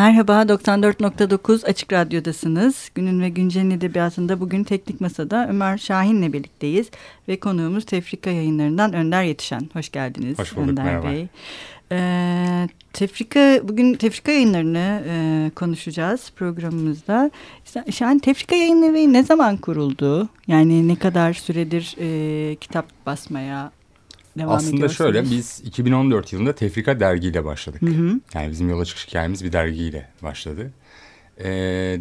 Merhaba, 94.9 Açık Radyo'dasınız. Günün ve Güncel'in edebiyatında bugün Teknik Masa'da Ömer Şahin'le birlikteyiz. Ve konuğumuz Tefrika yayınlarından Önder Yetişen. Hoş geldiniz Hoş bulduk, Önder merhaba. Bey. Ee, tefrika, bugün Tefrika yayınlarını e, konuşacağız programımızda. Yani Tefrika yayınları ne zaman kuruldu? Yani ne kadar süredir e, kitap basmaya devam Aslında ediyorsunuz? şöyle biz 2014 yılında Tefrika dergiyle başladık. Hı hı. Yani bizim yola çıkış hikayemiz bir dergiyle başladı. Ee,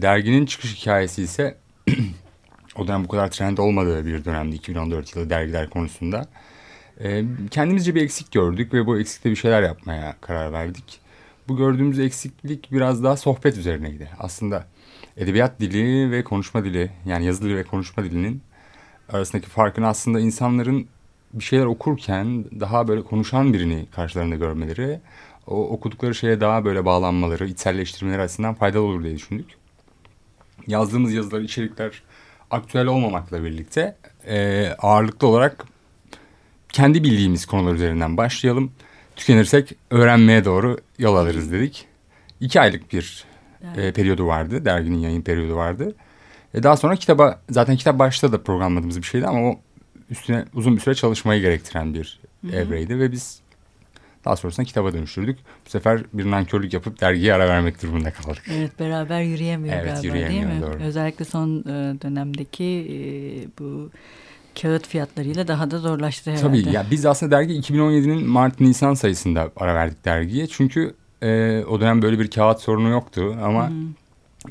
derginin çıkış hikayesi ise o dönem bu kadar trend olmadığı bir dönemdi 2014 yılı dergiler konusunda. Ee, kendimizce bir eksik gördük ve bu eksikte bir şeyler yapmaya karar verdik. Bu gördüğümüz eksiklik biraz daha sohbet üzerineydi. Aslında edebiyat dili ve konuşma dili yani yazı dili ve konuşma dilinin arasındaki farkın aslında insanların bir şeyler okurken daha böyle konuşan birini karşılarında görmeleri, o okudukları şeye daha böyle bağlanmaları, içselleştirmeleri açısından faydalı olur diye düşündük. Yazdığımız yazılar, içerikler aktüel olmamakla birlikte e, ağırlıklı olarak kendi bildiğimiz konular üzerinden başlayalım. Tükenirsek öğrenmeye doğru yol alırız dedik. İki aylık bir e, periyodu vardı, derginin yayın periyodu vardı. E, daha sonra kitaba, zaten kitap başta da programladığımız bir şeydi ama o üstüne uzun bir süre çalışmayı gerektiren bir Hı hı. evreydi ve biz daha sonrasında kitaba dönüştürdük. Bu sefer bir nankörlük yapıp dergiye ara vermek durumunda kaldık. Evet beraber yürüyemiyor Evet, galiba yürüyemiyor, değil mi? doğru. Özellikle son e, dönemdeki e, bu kağıt fiyatlarıyla daha da zorlaştı herhalde. Tabii ya biz aslında dergi 2017'nin Mart-Nisan sayısında ara verdik dergiye. Çünkü e, o dönem böyle bir kağıt sorunu yoktu ama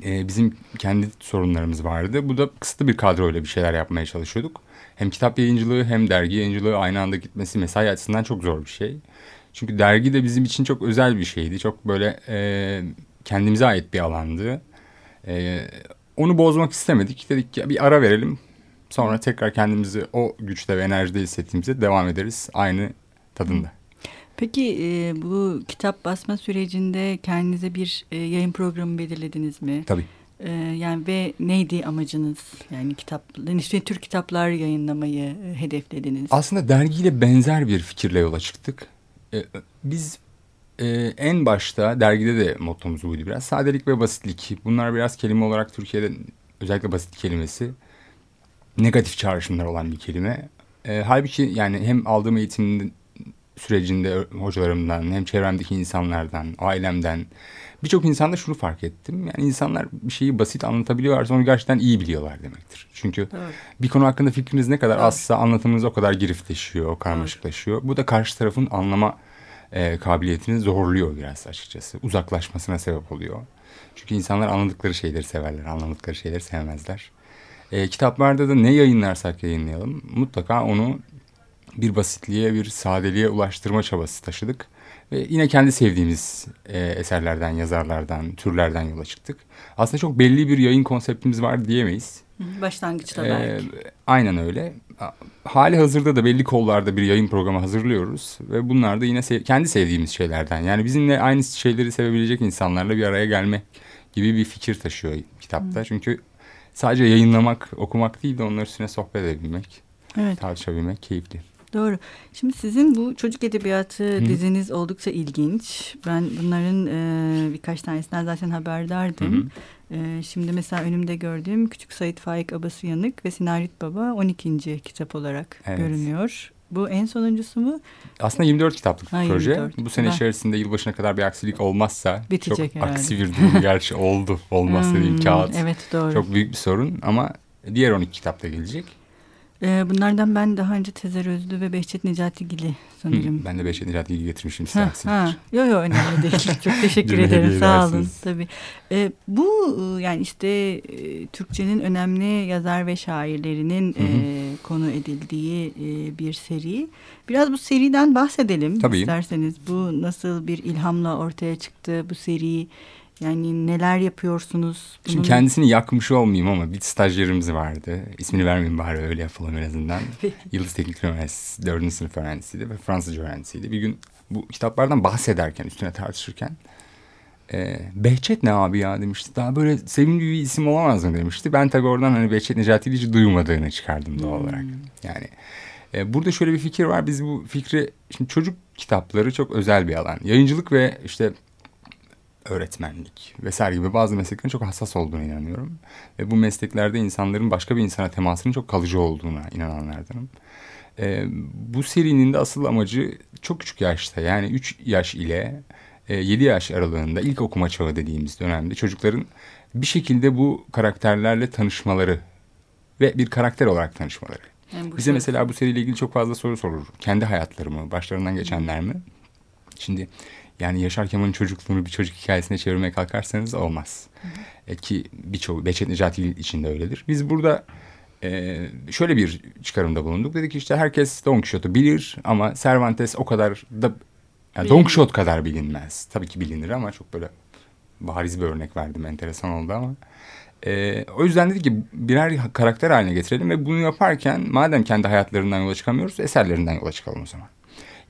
e, bizim kendi sorunlarımız vardı. Bu da kısıtlı bir kadroyla bir şeyler yapmaya çalışıyorduk. Hem kitap yayıncılığı hem dergi yayıncılığı aynı anda gitmesi mesai açısından çok zor bir şey. Çünkü dergi de bizim için çok özel bir şeydi. Çok böyle e, kendimize ait bir alandı. E, onu bozmak istemedik. Dedik ki bir ara verelim. Sonra tekrar kendimizi o güçte ve enerjide hissettiğimizde devam ederiz aynı tadında. Peki e, bu kitap basma sürecinde kendinize bir e, yayın programı belirlediniz mi? Tabii. E, yani ve neydi amacınız? Yani kitap, işte tür kitaplar yayınlamayı e, hedeflediniz. Aslında dergiyle benzer bir fikirle yola çıktık. Ee, biz e, en başta dergide de mottomuz buydu biraz. Sadelik ve basitlik. Bunlar biraz kelime olarak Türkiye'de özellikle basit kelimesi negatif çağrışımlar olan bir kelime. Ee, halbuki yani hem aldığım eğitimin sürecinde hocalarımdan hem çevremdeki insanlardan, ailemden birçok insanda şunu fark ettim. Yani insanlar bir şeyi basit anlatabiliyorlarsa onu gerçekten iyi biliyorlar demektir. Çünkü Doğru. bir konu hakkında fikriniz ne kadar Doğru. azsa anlatımınız o kadar girifleşiyor, karmaşıklaşıyor. Bu da karşı tarafın anlama e, kabiliyetini zorluyor biraz açıkçası. Uzaklaşmasına sebep oluyor. Çünkü insanlar anladıkları şeyleri severler, anlamadıkları şeyleri sevmezler. E, kitaplarda da ne yayınlarsak yayınlayalım mutlaka onu bir basitliğe, bir sadeliğe ulaştırma çabası taşıdık. Ve yine kendi sevdiğimiz e, eserlerden, yazarlardan, türlerden yola çıktık. Aslında çok belli bir yayın konseptimiz var diyemeyiz. Hı, Başlangıçta Ee, belki. aynen öyle. Hali hazırda da belli kollarda bir yayın programı hazırlıyoruz. Ve bunlar da yine sev- kendi sevdiğimiz şeylerden. Yani bizimle aynı şeyleri sevebilecek insanlarla bir araya gelmek gibi bir fikir taşıyor kitapta. Çünkü sadece yayınlamak, okumak değil de onların üstüne sohbet edebilmek, Evet. tartışabilmek keyifli. Doğru. Şimdi sizin bu çocuk edebiyatı Hı. diziniz oldukça ilginç. Ben bunların e, birkaç tanesinden zaten haberdardım. Hı hı. Şimdi mesela önümde gördüğüm Küçük Sayit Faik Abası Yanık ve Sinarit Baba 12. kitap olarak Evet. görünüyor. Bu en sonuncusu mu? Aslında 24 kitaplık Ha, proje. 24. Bu sene Ben- içerisinde yılbaşına kadar bir aksilik olmazsa Bitecek çok herhalde. aksi bir durum gerçi oldu. Olmaz dediğim Hmm, kağıt. Evet doğru. Çok büyük bir sorun ama diğer 12 kitap da gelecek. E, bunlardan ben daha önce Tezer Özlü ve Behçet Necatigil'i sanırım. Hı, ben de Beşet Necati'yi getirmişim Ha, ha. Yo yo önemli değil. Çok teşekkür ederim. Sağ olun. Tabii. Ee, bu e, yani işte e, Türkçenin önemli yazar ve şairlerinin Hı hı. e, konu edildiği e, bir seri. Biraz bu seriden bahsedelim Tabii. isterseniz. Bu nasıl bir ilhamla ortaya çıktı bu seri? Yani neler yapıyorsunuz? Şimdi Bunun- kendisini yakmış olmayayım ama bir stajyerimiz vardı. İsmini vermeyeyim bari öyle yapalım en azından. Yıldız Teknik Üniversitesi 4. sınıf öğrencisiydi ve Fransızca öğrencisiydi. Bir gün bu kitaplardan bahsederken, üstüne tartışırken e, Behçet ne abi ya demişti. Daha böyle sevimli bir isim olamaz mı demişti. Ben tabii oradan hani Behçet Necati'yi hiç duymadığını çıkardım doğal olarak. Yani e, burada şöyle bir fikir var. Biz bu fikri, şimdi çocuk kitapları çok özel bir alan. Yayıncılık ve işte öğretmenlik vesaire gibi bazı mesleklerin çok hassas olduğunu inanıyorum. Ve bu mesleklerde insanların başka bir insana temasının çok kalıcı olduğuna inananlardanım. E, bu serinin de asıl amacı çok küçük yaşta yani 3 yaş ile e, 7 yaş aralığında ilk okuma çağı dediğimiz dönemde çocukların bir şekilde bu karakterlerle tanışmaları ve bir karakter olarak tanışmaları. Yani Bize mesela bu seriyle ilgili çok fazla soru sorulur. Kendi hayatları mı, başlarından geçenler mi? Şimdi yani Yaşar Kemal'in çocukluğunu bir çocuk hikayesine çevirmeye kalkarsanız olmaz. Hı hı. E, ki birçoğu Behçet Necati için de öyledir. Biz burada e, şöyle bir çıkarımda bulunduk. Dedik işte herkes Don Quixote'u bilir ama Cervantes o kadar da yani Don Quixote kadar bilinmez. Tabii ki bilinir ama çok böyle bariz bir örnek verdim. Enteresan oldu ama. E, o yüzden dedik ki birer karakter haline getirelim ve bunu yaparken madem kendi hayatlarından yola çıkamıyoruz eserlerinden yola çıkalım o zaman.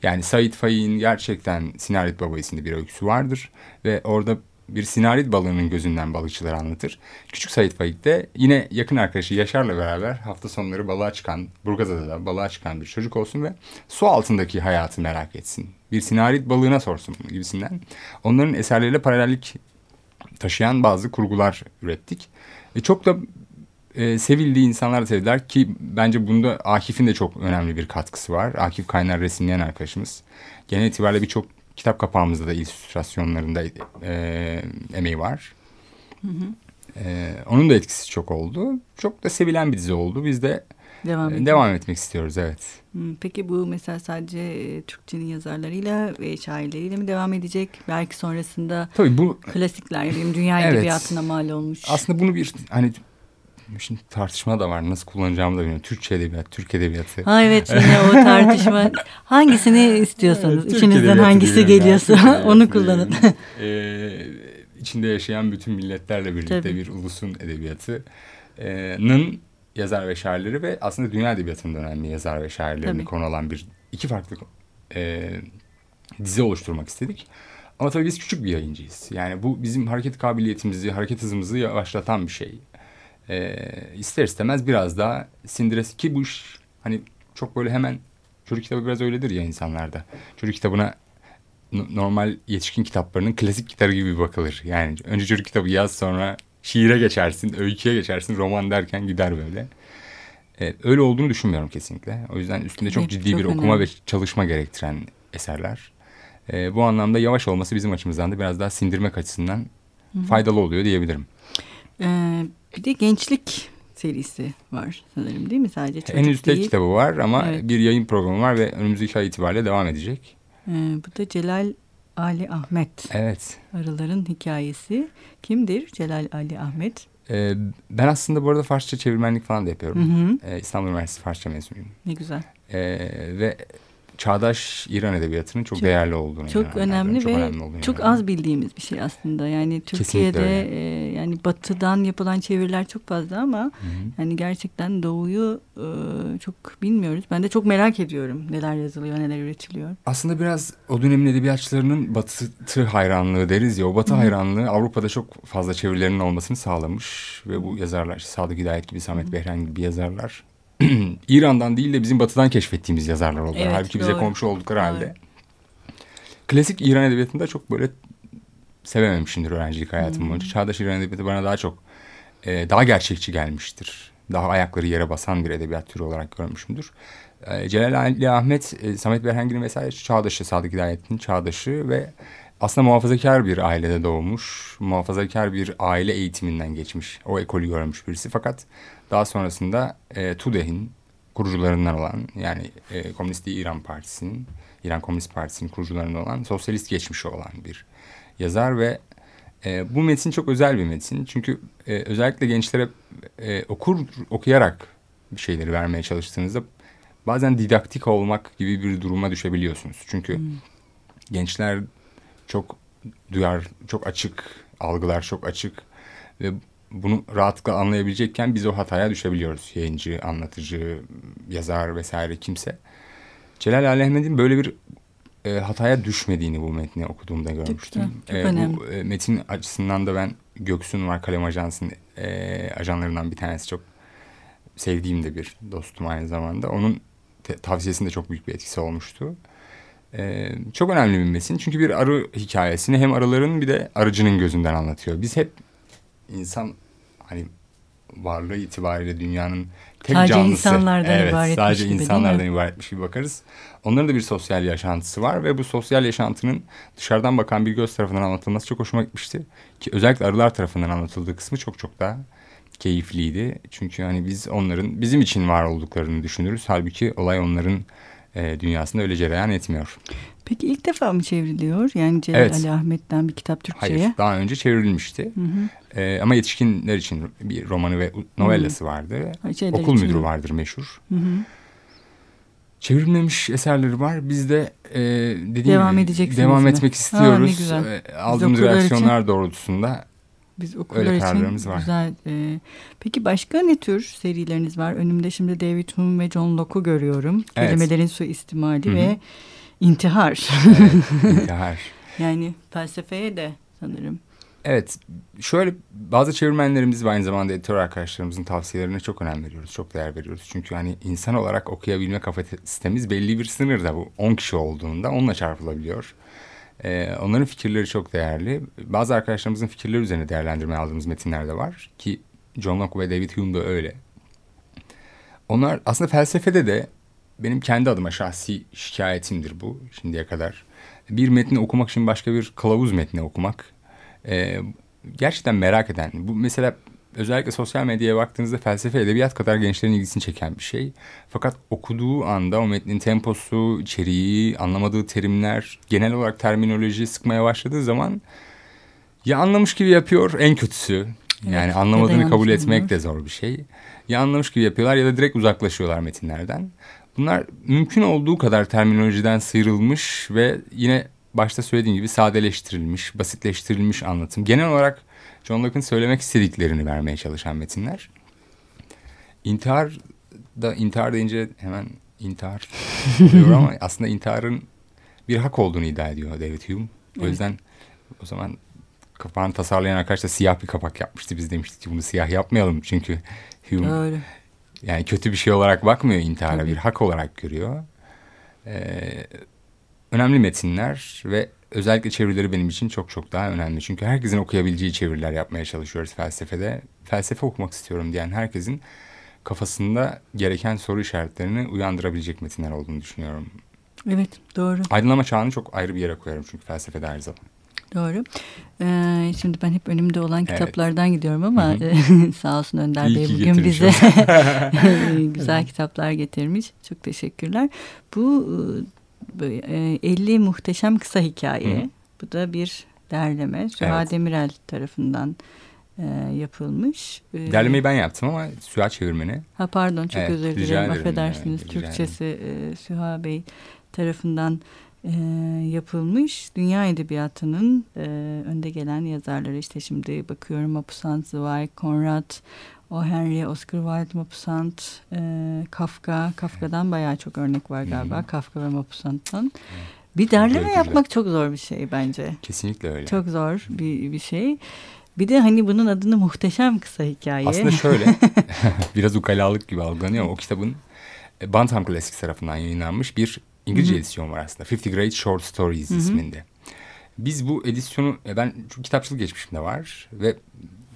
Yani Said Faik'in gerçekten Sinarit Baba isimli bir öyküsü vardır ve orada bir sinarit balığının gözünden balıkçıları anlatır. Küçük Said Faik de yine yakın arkadaşı Yaşar'la beraber hafta sonları balığa çıkan, Burgazada'da balığa çıkan bir çocuk olsun ve su altındaki hayatı merak etsin. Bir sinarit balığına sorsun gibisinden. Onların eserleriyle paralellik taşıyan bazı kurgular ürettik. Ve çok da e, sevildiği insanlar da sevdiler ki bence bunda Akif'in de çok önemli bir katkısı var. Akif Kaynar resimleyen arkadaşımız. Genel itibariyle birçok kitap kapağımızda da illüstrasyonlarında e, emeği var. Hı hı. E, onun da etkisi çok oldu. Çok da sevilen bir dizi oldu. Biz de devam, e, devam etmek istiyoruz evet. Peki bu mesela sadece e, Türkçenin yazarlarıyla ve şairleriyle mi devam edecek? Belki sonrasında Tabii bu, klasikler, dünya evet, edebiyatına mal olmuş. Aslında bunu bir hani Şimdi tartışma da var. Nasıl kullanacağımı da bilmiyorum. Türkçe edebiyat, Türk edebiyatı. Ha evet yine o tartışma. Hangisini istiyorsanız, evet, içinizden hangisi geliyorsa onu kullanın. ee, içinde yaşayan bütün milletlerle birlikte Tabii. bir ulusun edebiyatının yazar ve şairleri ve aslında dünya edebiyatının önemli yazar ve şairlerini Tabii. konu alan bir iki farklı e, dizi oluşturmak istedik. Ama tabii biz küçük bir yayıncıyız. Yani bu bizim hareket kabiliyetimizi, hareket hızımızı yavaşlatan bir şey e, ister istemez biraz daha sindiresi ki bu iş hani çok böyle hemen çocuk kitabı biraz öyledir ya insanlarda. Çocuk kitabına normal yetişkin kitaplarının klasik kitabı gibi bakılır. Yani önce çocuk kitabı yaz sonra şiire geçersin, öyküye geçersin, roman derken gider böyle. Ee, öyle olduğunu düşünmüyorum kesinlikle. O yüzden üstünde çok evet, ciddi çok bir önemli. okuma ve çalışma gerektiren eserler. Ee, bu anlamda yavaş olması bizim açımızdan da biraz daha sindirmek açısından Hı -hı. faydalı oluyor diyebilirim. Ee, bir de gençlik serisi var sanırım değil mi? Sadece çocuk Henüz tek kitabı var ama evet. bir yayın programı var ve önümüzdeki ay itibariyle devam edecek. Ee, bu da Celal Ali Ahmet. Evet. Arıların hikayesi. Kimdir Celal Ali Ahmet? Ee, ben aslında bu arada Farsça çevirmenlik falan da yapıyorum. Hı hı. Ee, İstanbul Üniversitesi Farsça mezunuyum. Ne güzel. Ee, ve çağdaş İran edebiyatının çok, çok değerli olduğunu çok önemli çok ve önemli çok az bildiğimiz bir şey aslında. Yani Türkiye'de e, yani batıdan yapılan çeviriler çok fazla ama Hı -hı. yani gerçekten doğuyu e, çok bilmiyoruz. Ben de çok merak ediyorum neler yazılıyor neler üretiliyor. Aslında biraz o dönemin edebiyatçılarının batı hayranlığı deriz ya. O batı Hı -hı. hayranlığı Avrupa'da çok fazla çevirilerinin olmasını sağlamış ve bu yazarlar Sadık Hidayet gibi Samet. Behren gibi yazarlar İran'dan değil de bizim batıdan keşfettiğimiz yazarlar oldu. Evet, Halbuki doğru. bize komşu oldukları halde. Doğru. Klasik İran edebiyatında çok böyle sevememişimdir öğrencilik hayatım hmm. boyunca. Çağdaş İran edebiyatı bana daha çok e, daha gerçekçi gelmiştir. Daha ayakları yere basan bir edebiyat türü olarak görmüşümdür. E, Celal Ali Ahmet, e, Samet Berhengil'in vesaire çağdaşı, Sadık Hidayet'in çağdaşı ve aslında muhafazakar bir ailede doğmuş, muhafazakar bir aile eğitiminden geçmiş, o ekolü görmüş birisi. Fakat daha sonrasında e, TUDEH'in kurucularından olan yani e, Komünist İran Partisi'nin, İran Komünist Partisi'nin kurucularından olan sosyalist geçmişi olan bir yazar ve e, bu metin çok özel bir metin. Çünkü e, özellikle gençlere e, okur okuyarak bir şeyleri vermeye çalıştığınızda bazen didaktik olmak gibi bir duruma düşebiliyorsunuz. Çünkü hmm. gençler çok duyar, çok açık, algılar çok açık ve bunu rahatlıkla anlayabilecekken biz o hataya düşebiliyoruz. Yayıncı, anlatıcı, yazar vesaire kimse. Celal Aleyhmet'in böyle bir e, hataya düşmediğini bu metni okuduğumda görmüştüm. Çok, çok e, Bu e, metin açısından da ben Göksun var Kalem Ajansı'nın e, ajanlarından bir tanesi çok sevdiğim de bir dostum aynı zamanda. Onun tavsiyesinde çok büyük bir etkisi olmuştu. Ee, çok önemli bir metin. Çünkü bir arı hikayesini hem arıların bir de arıcının gözünden anlatıyor. Biz hep insan hani varlığı itibariyle dünyanın tek sadece canlısı. insanlardan evet, ibaretmiş sadece gibi, insanlardan ibaretmiş gibi bakarız. Onların da bir sosyal yaşantısı var ve bu sosyal yaşantının dışarıdan bakan bir göz tarafından anlatılması çok hoşuma gitmişti. Ki özellikle arılar tarafından anlatıldığı kısmı çok çok daha keyifliydi. Çünkü hani biz onların bizim için var olduklarını düşünürüz. Halbuki olay onların e, dünyasında öyle cereyan etmiyor. Peki ilk defa mı çevriliyor? Yani Celal Evet. Ali Ahmet'ten bir kitap Türkçe'ye. Hayır, daha önce çevrilmişti. Hı hı. E, ama yetişkinler için bir romanı ve novellası vardı. Ha, şeyler Okul için müdürü mi? vardır meşhur. Hı hı. Çevrilmemiş eserleri var. Biz de e, dediğim Devam gibi devam etmek Ha, istiyoruz. güzel. E, aldığımız reaksiyonlar doğrultusunda Biz okullar Öyle için var. güzel. e, peki başka ne tür serileriniz var? Önümde şimdi David Hume ve John Locke'u görüyorum. Evet. Kelimelerin suistimali Hı hı. ve intihar. evet, intihar. yani felsefeye de sanırım. Evet, şöyle bazı çevirmenlerimiz ve aynı zamanda editör arkadaşlarımızın tavsiyelerine çok önem veriyoruz, çok değer veriyoruz. Çünkü hani insan olarak okuyabilme kapasitemiz belli bir sınırda bu. 10 kişi olduğunda onunla çarpılabiliyor. Ee, onların fikirleri çok değerli. Bazı arkadaşlarımızın fikirleri üzerine değerlendirme aldığımız metinler de var. Ki John Locke ve David Hume da öyle. Onlar aslında felsefede de benim kendi adıma şahsi şikayetimdir bu şimdiye kadar. Bir metni okumak için başka bir kılavuz metni okumak e, gerçekten merak eden. Bu mesela özellikle sosyal medyaya baktığınızda felsefe edebiyat kadar gençlerin ilgisini çeken bir şey. Fakat okuduğu anda o metnin temposu, içeriği, anlamadığı terimler, genel olarak terminoloji sıkmaya başladığı zaman ya anlamış gibi yapıyor en kötüsü. Evet, Yani ya da anlamadığını kabul etmek de zor bir şey. Ya anlamış gibi yapıyorlar ya da direkt uzaklaşıyorlar metinlerden. Bunlar mümkün olduğu kadar terminolojiden sıyrılmış ve yine başta söylediğim gibi sadeleştirilmiş, basitleştirilmiş anlatım. Genel olarak John Locke'ın söylemek istediklerini vermeye çalışan metinler. İntihar da intihar deyince hemen intihar oluyor ama aslında intiharın bir hak olduğunu iddia ediyor David Hume. O Evet. yüzden o zaman kapağını tasarlayan arkadaş da siyah bir kapak yapmıştı. Biz demiştik ki bunu siyah yapmayalım çünkü Hume Doğru. yani kötü bir şey olarak bakmıyor intihara Tabii. bir hak olarak görüyor. Ee, önemli metinler ve özellikle çevirileri benim için çok çok daha önemli. Çünkü herkesin okuyabileceği çeviriler yapmaya çalışıyoruz felsefede. Felsefe okumak istiyorum diyen herkesin kafasında gereken soru işaretlerini uyandırabilecek metinler olduğunu düşünüyorum. Evet doğru. Aydınlama çağını çok ayrı bir yere koyarım çünkü felsefede her zaman. Doğru. Ee, şimdi ben hep önümde olan Evet. kitaplardan gidiyorum ama e, sağ olsun Önder İyi Bey bugün bize güzel kitaplar getirmiş. Çok teşekkürler. Bu e, 50 muhteşem kısa hikaye. Hı. Bu da bir derleme. Süha Evet. Demirel tarafından e, yapılmış. Ee, Derlemeyi ben yaptım ama Süha çevirmeni. Ha pardon çok Evet, özür dilerim. Affedersiniz. Rica Türkçesi e, Süha Bey tarafından e, yapılmış. Dünya edebiyatının e, önde gelen yazarları işte şimdi bakıyorum Maupassant, Zweig, Conrad, O. Henry, Oscar Wilde, Maupassant, e, Kafka. Kafka'dan bayağı çok örnek var galiba. Hı hı. Kafka ve Maupassant'tan. Bir derleme Öyküler. yapmak çok zor bir şey bence. Kesinlikle öyle. Çok zor bir, bir şey. Bir de hani bunun adını muhteşem kısa hikaye. Aslında şöyle biraz ukalalık gibi algılanıyor ama o kitabın e, Bantam Classics tarafından yayınlanmış bir İngilizce Hı hı. edisyon var aslında. 50 Great Short Stories Hı hı. isminde. Biz bu edisyonu e, ben çünkü kitapçılık geçmişimde var ve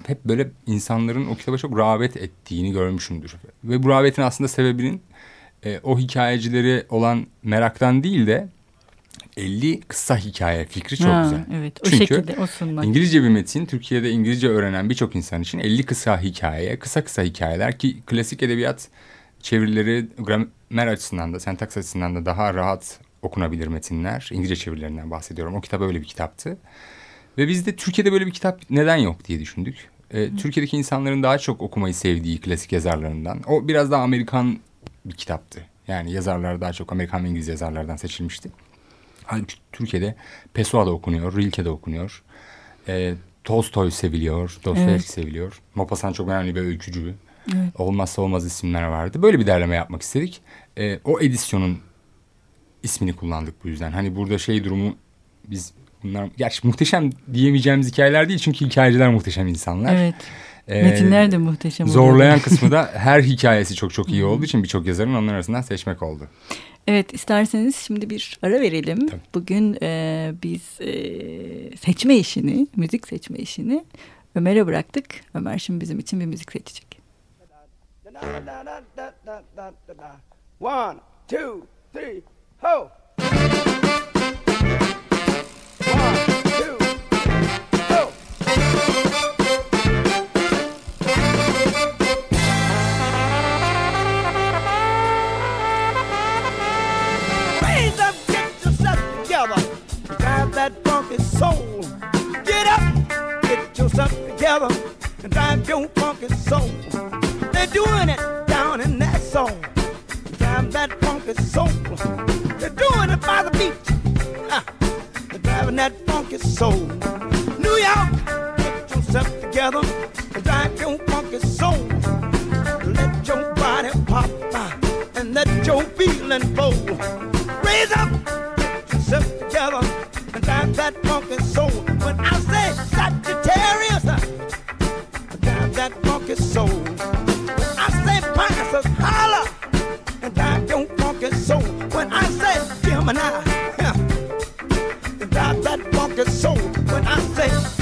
hep böyle insanların o kitaba çok rağbet ettiğini görmüşümdür. Ve bu rağbetin aslında sebebinin e, o hikayecileri olan meraktan değil de 50 kısa hikaye fikri çok Ha, güzel. Evet o Çünkü şekilde o sunmak. İngilizce bir metin Türkiye'de İngilizce öğrenen birçok insan için 50 kısa hikaye, kısa kısa hikayeler ki klasik edebiyat çevirileri gramer açısından da sentaks açısından da daha rahat okunabilir metinler. İngilizce çevirilerinden bahsediyorum. O kitap öyle bir kitaptı. Ve biz de Türkiye'de böyle bir kitap neden yok diye düşündük. Ee, Türkiye'deki insanların daha çok okumayı sevdiği klasik yazarlarından. O biraz daha Amerikan bir kitaptı. Yani yazarlar daha çok Amerikan ve İngiliz yazarlardan seçilmişti. Halbuki Türkiye'de Pessoa da okunuyor, Rilke de okunuyor. Ee, Tolstoy seviliyor, Dostoyevski Evet. seviliyor. Maupassant çok önemli bir öykücü. Evet. Olmazsa olmaz isimler vardı. Böyle bir derleme yapmak istedik. Ee, o edisyonun ismini kullandık bu yüzden. Hani burada şey durumu biz bunlar gerçi muhteşem diyemeyeceğimiz hikayeler değil çünkü hikayeciler muhteşem insanlar. Evet. Ee, Metinler de muhteşem. Zorlayan kısmı da her hikayesi çok çok iyi olduğu için birçok yazarın onlar arasından seçmek oldu. Evet isterseniz şimdi bir ara verelim. Tabii. Bugün e, biz e, seçme işini, müzik seçme işini Ömer'e bıraktık. Ömer şimdi bizim için bir müzik seçecek. One, two, three, ho! Your funky soul. They're doing it down in that soul. Drive that funky soul. They're doing it by the beach. Huh. They're driving that funky soul. New York, get yourself together Gemini, yeah, drive that funky soul. When I say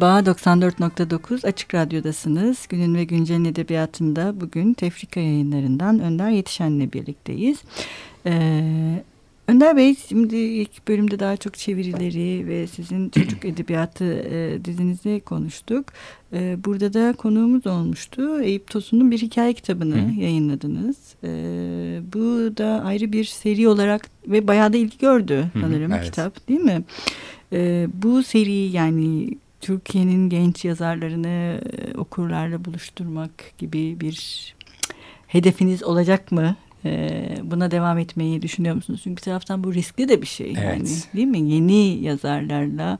Merhaba, 94.9 Açık Radyo'dasınız. Günün ve Güncel'in edebiyatında bugün Tefrika yayınlarından Önder Yetişen'le birlikteyiz. Ee, Önder Bey, şimdi ilk bölümde daha çok çevirileri ve sizin çocuk edebiyatı e, dizinizi konuştuk. E, burada da konuğumuz olmuştu. Eyüp Tosun'un bir hikaye kitabını Hı. yayınladınız. E, bu da ayrı bir seri olarak ve bayağı da ilgi gördü sanırım evet. kitap değil mi? E, bu seri yani Türkiye'nin genç yazarlarını e, okurlarla buluşturmak gibi bir hedefiniz olacak mı? E, buna devam etmeyi düşünüyor musunuz? Çünkü bir taraftan bu riskli de bir şey. Evet. Yani değil mi? Yeni yazarlarla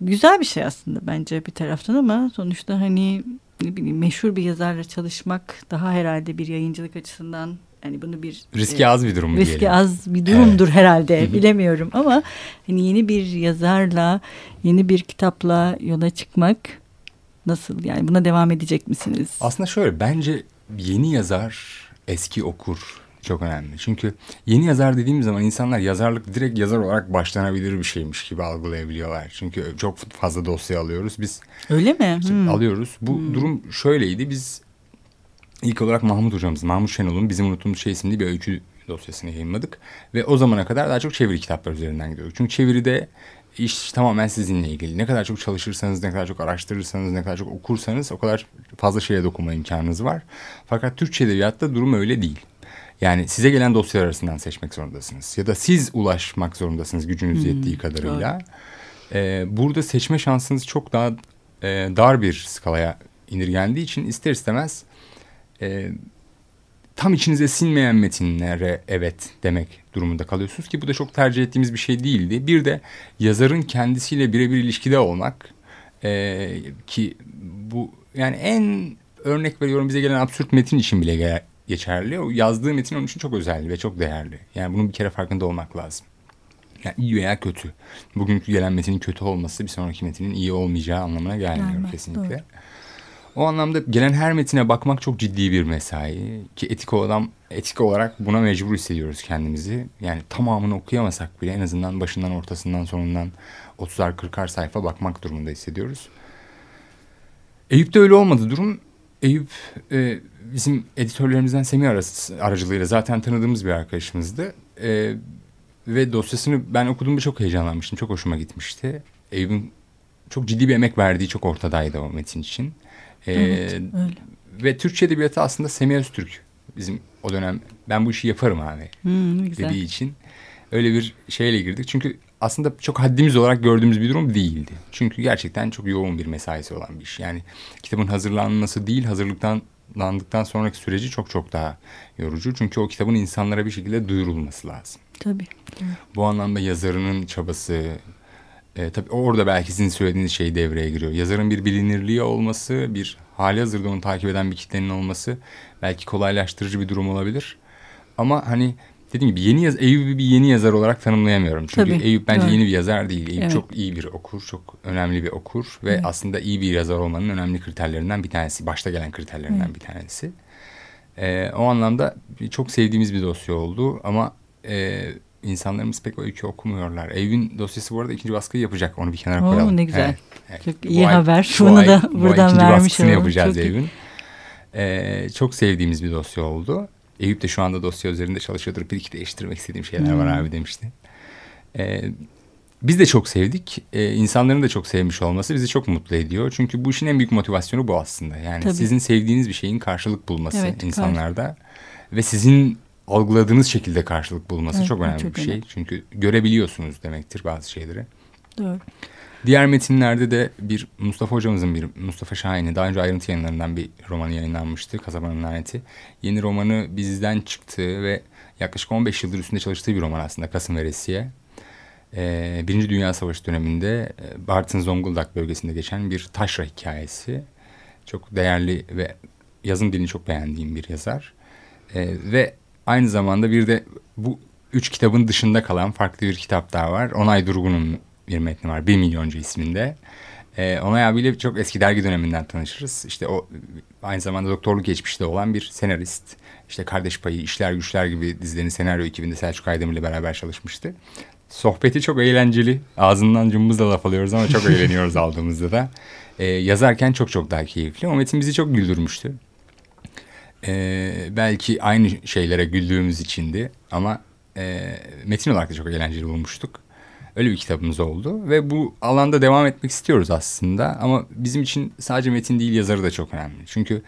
güzel bir şey aslında bence bir taraftan ama sonuçta hani ne bileyim meşhur bir yazarla çalışmak daha herhalde bir yayıncılık açısından yani bunu bir riski e, az bir durum riski diyelim. az bir durumdur evet. herhalde bilemiyorum ama hani yeni bir yazarla yeni bir kitapla yola çıkmak nasıl yani buna devam edecek misiniz? Aslında şöyle bence yeni yazar eski okur çok önemli. Çünkü yeni yazar dediğimiz zaman insanlar yazarlık direkt yazar olarak başlanabilir bir şeymiş gibi algılayabiliyorlar. Çünkü çok fazla dosya alıyoruz. Biz Öyle mi? Hmm. Alıyoruz. Bu hmm. durum şöyleydi. Biz İlk olarak Mahmut hocamız, Mahmut Şenol'un Bizim Unuttuğumuz Şey isimli bir öykü dosyasını yayınladık. Ve o zamana kadar daha çok çeviri kitaplar üzerinden gidiyorduk. Çünkü çeviride iş tamamen sizinle ilgili. Ne kadar çok çalışırsanız, ne kadar çok araştırırsanız, ne kadar çok okursanız o kadar fazla şeye dokunma imkanınız var. Fakat Türkçe edebiyatta durum öyle değil. Yani size gelen dosyalar arasından seçmek zorundasınız. Ya da siz ulaşmak zorundasınız gücünüz hmm, yettiği kadarıyla. Ee, burada seçme şansınız çok daha e, dar bir skalaya indirgendiği için ister istemez e, tam içinize sinmeyen metinlere evet demek durumunda kalıyorsunuz ki bu da çok tercih ettiğimiz bir şey değildi. Bir de yazarın kendisiyle birebir ilişkide olmak e, ki bu yani en örnek veriyorum bize gelen absürt metin için bile geçerli. O yazdığı metin onun için çok özel ve çok değerli. Yani bunun bir kere farkında olmak lazım. Yani iyi veya kötü. Bugünkü gelen metinin kötü olması bir sonraki metinin iyi olmayacağı anlamına gelmiyor kesinlikle. Doğru. O anlamda gelen her metine bakmak çok ciddi bir mesai. Ki etik adam etik olarak buna mecbur hissediyoruz kendimizi. Yani tamamını okuyamasak bile en azından başından ortasından sonundan 30'ar 40'ar sayfa bakmak durumunda hissediyoruz. Eyüp'te öyle olmadı durum. Eyüp e, bizim editörlerimizden Semih arası, aracılığıyla zaten tanıdığımız bir arkadaşımızdı. E, ve dosyasını ben okuduğumda çok heyecanlanmıştım. Çok hoşuma gitmişti. Eyüp'ün çok ciddi bir emek verdiği çok ortadaydı o metin için. E, evet, öyle. Ve Türkçe edebiyatı aslında Semih Öztürk bizim o dönem ben bu işi yaparım abi hmm, güzel. dediği için öyle bir şeyle girdik. Çünkü aslında çok haddimiz olarak gördüğümüz bir durum değildi. Çünkü gerçekten çok yoğun bir mesaisi olan bir iş. Yani kitabın hazırlanması değil, hazırlıktan landıktan sonraki süreci çok çok daha yorucu. Çünkü o kitabın insanlara bir şekilde duyurulması lazım. Tabii. Bu anlamda yazarının çabası, e, tabii orada belki sizin söylediğiniz şey devreye giriyor. Yazarın bir bilinirliği olması, bir hali hazırda onu takip eden bir kitlenin olması belki kolaylaştırıcı bir durum olabilir. Ama hani dediğim gibi yeni yaz Eyüp'ü bir yeni yazar olarak tanımlayamıyorum. Çünkü Tabii, Eyüp bence evet. yeni bir yazar değil. Eyüp evet. çok iyi bir okur, çok önemli bir okur ve evet. aslında iyi bir yazar olmanın önemli kriterlerinden bir tanesi, başta gelen kriterlerinden evet. bir tanesi. Ee, o anlamda çok sevdiğimiz bir dosya oldu ama e, insanlarımız pek öykü okumuyorlar. Eyüp'ün dosyası bu arada ikinci baskıyı yapacak. Onu bir kenara Oo, koyalım. Ne güzel. Evet. Çok iyi bu haber. Ay, Şunu ay, da buradan vermiş olalım. yapacağız Eyüp'ün. Ee, çok sevdiğimiz bir dosya oldu. Eyüp de şu anda dosya üzerinde çalışıyordur. Bir iki değiştirmek istediğim şeyler hmm. var abi demişti. Ee, biz de çok sevdik. Ee, insanların da çok sevmiş olması bizi çok mutlu ediyor. Çünkü bu işin en büyük motivasyonu bu aslında. Yani Tabii. sizin sevdiğiniz bir şeyin karşılık bulması evet, insanlarda. Karşı. Ve sizin algıladığınız şekilde karşılık bulması evet, çok önemli çok bir şey. Önemli. Çünkü görebiliyorsunuz demektir bazı şeyleri. Doğru. Diğer metinlerde de bir Mustafa hocamızın bir Mustafa Şahin'i daha önce ayrıntı yayınlarından bir romanı yayınlanmıştı. Kasabanın Laneti. Yeni romanı bizden çıktı ve yaklaşık 15 yıldır üstünde çalıştığı bir roman aslında Kasım Veresiye. Ee, Birinci Dünya Savaşı döneminde e, Bartın Zonguldak bölgesinde geçen bir taşra hikayesi. Çok değerli ve yazım dilini çok beğendiğim bir yazar. Ee, ve aynı zamanda bir de bu üç kitabın dışında kalan farklı bir kitap daha var. Onay Durgun'un bir metni var. Bir milyoncu isminde. Ee, Onay abiyle çok eski dergi döneminden tanışırız. İşte o aynı zamanda doktorluk geçmişte olan bir senarist. İşte Kardeş Payı, İşler Güçler gibi dizilerin senaryo ekibinde Selçuk Aydemir ile beraber çalışmıştı. Sohbeti çok eğlenceli. Ağzından cımbızla laf alıyoruz ama çok eğleniyoruz aldığımızda da. Ee, yazarken çok çok daha keyifli. O metin bizi çok güldürmüştü. Ee, belki aynı şeylere güldüğümüz içindi ama e, metin olarak da çok eğlenceli bulmuştuk. Öyle bir kitabımız oldu ve bu alanda devam etmek istiyoruz aslında ama bizim için sadece metin değil yazarı da çok önemli. Çünkü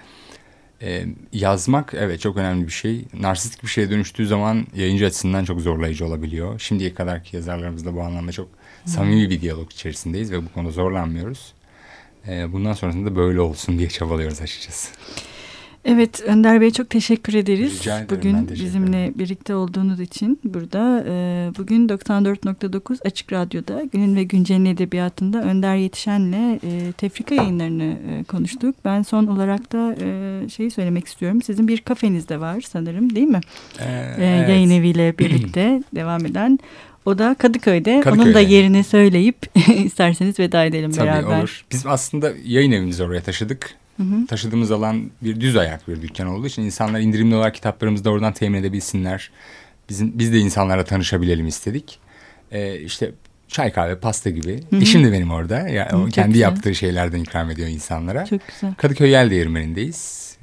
e, yazmak evet çok önemli bir şey. Narsistik bir şeye dönüştüğü zaman yayıncı açısından çok zorlayıcı olabiliyor. Şimdiye kadarki yazarlarımızla bu anlamda çok samimi bir diyalog içerisindeyiz ve bu konuda zorlanmıyoruz. E, bundan sonrasında böyle olsun diye çabalıyoruz açıkçası. Evet Önder Bey çok teşekkür ederiz. Rica ederim, bugün teşekkür bizimle birlikte olduğunuz için burada. E, bugün 94.9 Açık Radyo'da Günün ve Güncel'in edebiyatında Önder Yetişen'le e, tefrika yayınlarını e, konuştuk. Ben son olarak da e, şeyi söylemek istiyorum. Sizin bir kafeniz de var sanırım değil mi? Ee, e, evet. Yayın eviyle birlikte devam eden. O da Kadıköy'de. Kadıköy'de. Onun da yerini söyleyip isterseniz veda edelim Tabii, beraber. Tabii olur. Biz aslında yayın evimizi oraya taşıdık. Hı hı. Taşıdığımız alan bir düz ayak bir dükkan olduğu için insanlar indirimli olarak kitaplarımızı da oradan temin edebilsinler. Bizim, biz de insanlarla tanışabilelim istedik. Ee, işte çay kahve pasta gibi. Hı hı. Eşim de benim orada. Yani o kendi güzel. yaptığı şeylerden ikram ediyor insanlara. Çok güzel. Kadıköy Yel Değirmeni'ndeyiz.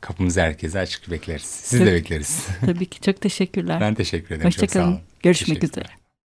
Kapımızı herkese açık bekleriz. Siz çok, de bekleriz. Tabii ki çok teşekkürler. Ben teşekkür ederim. Hoşçakalın. Görüşmek üzere.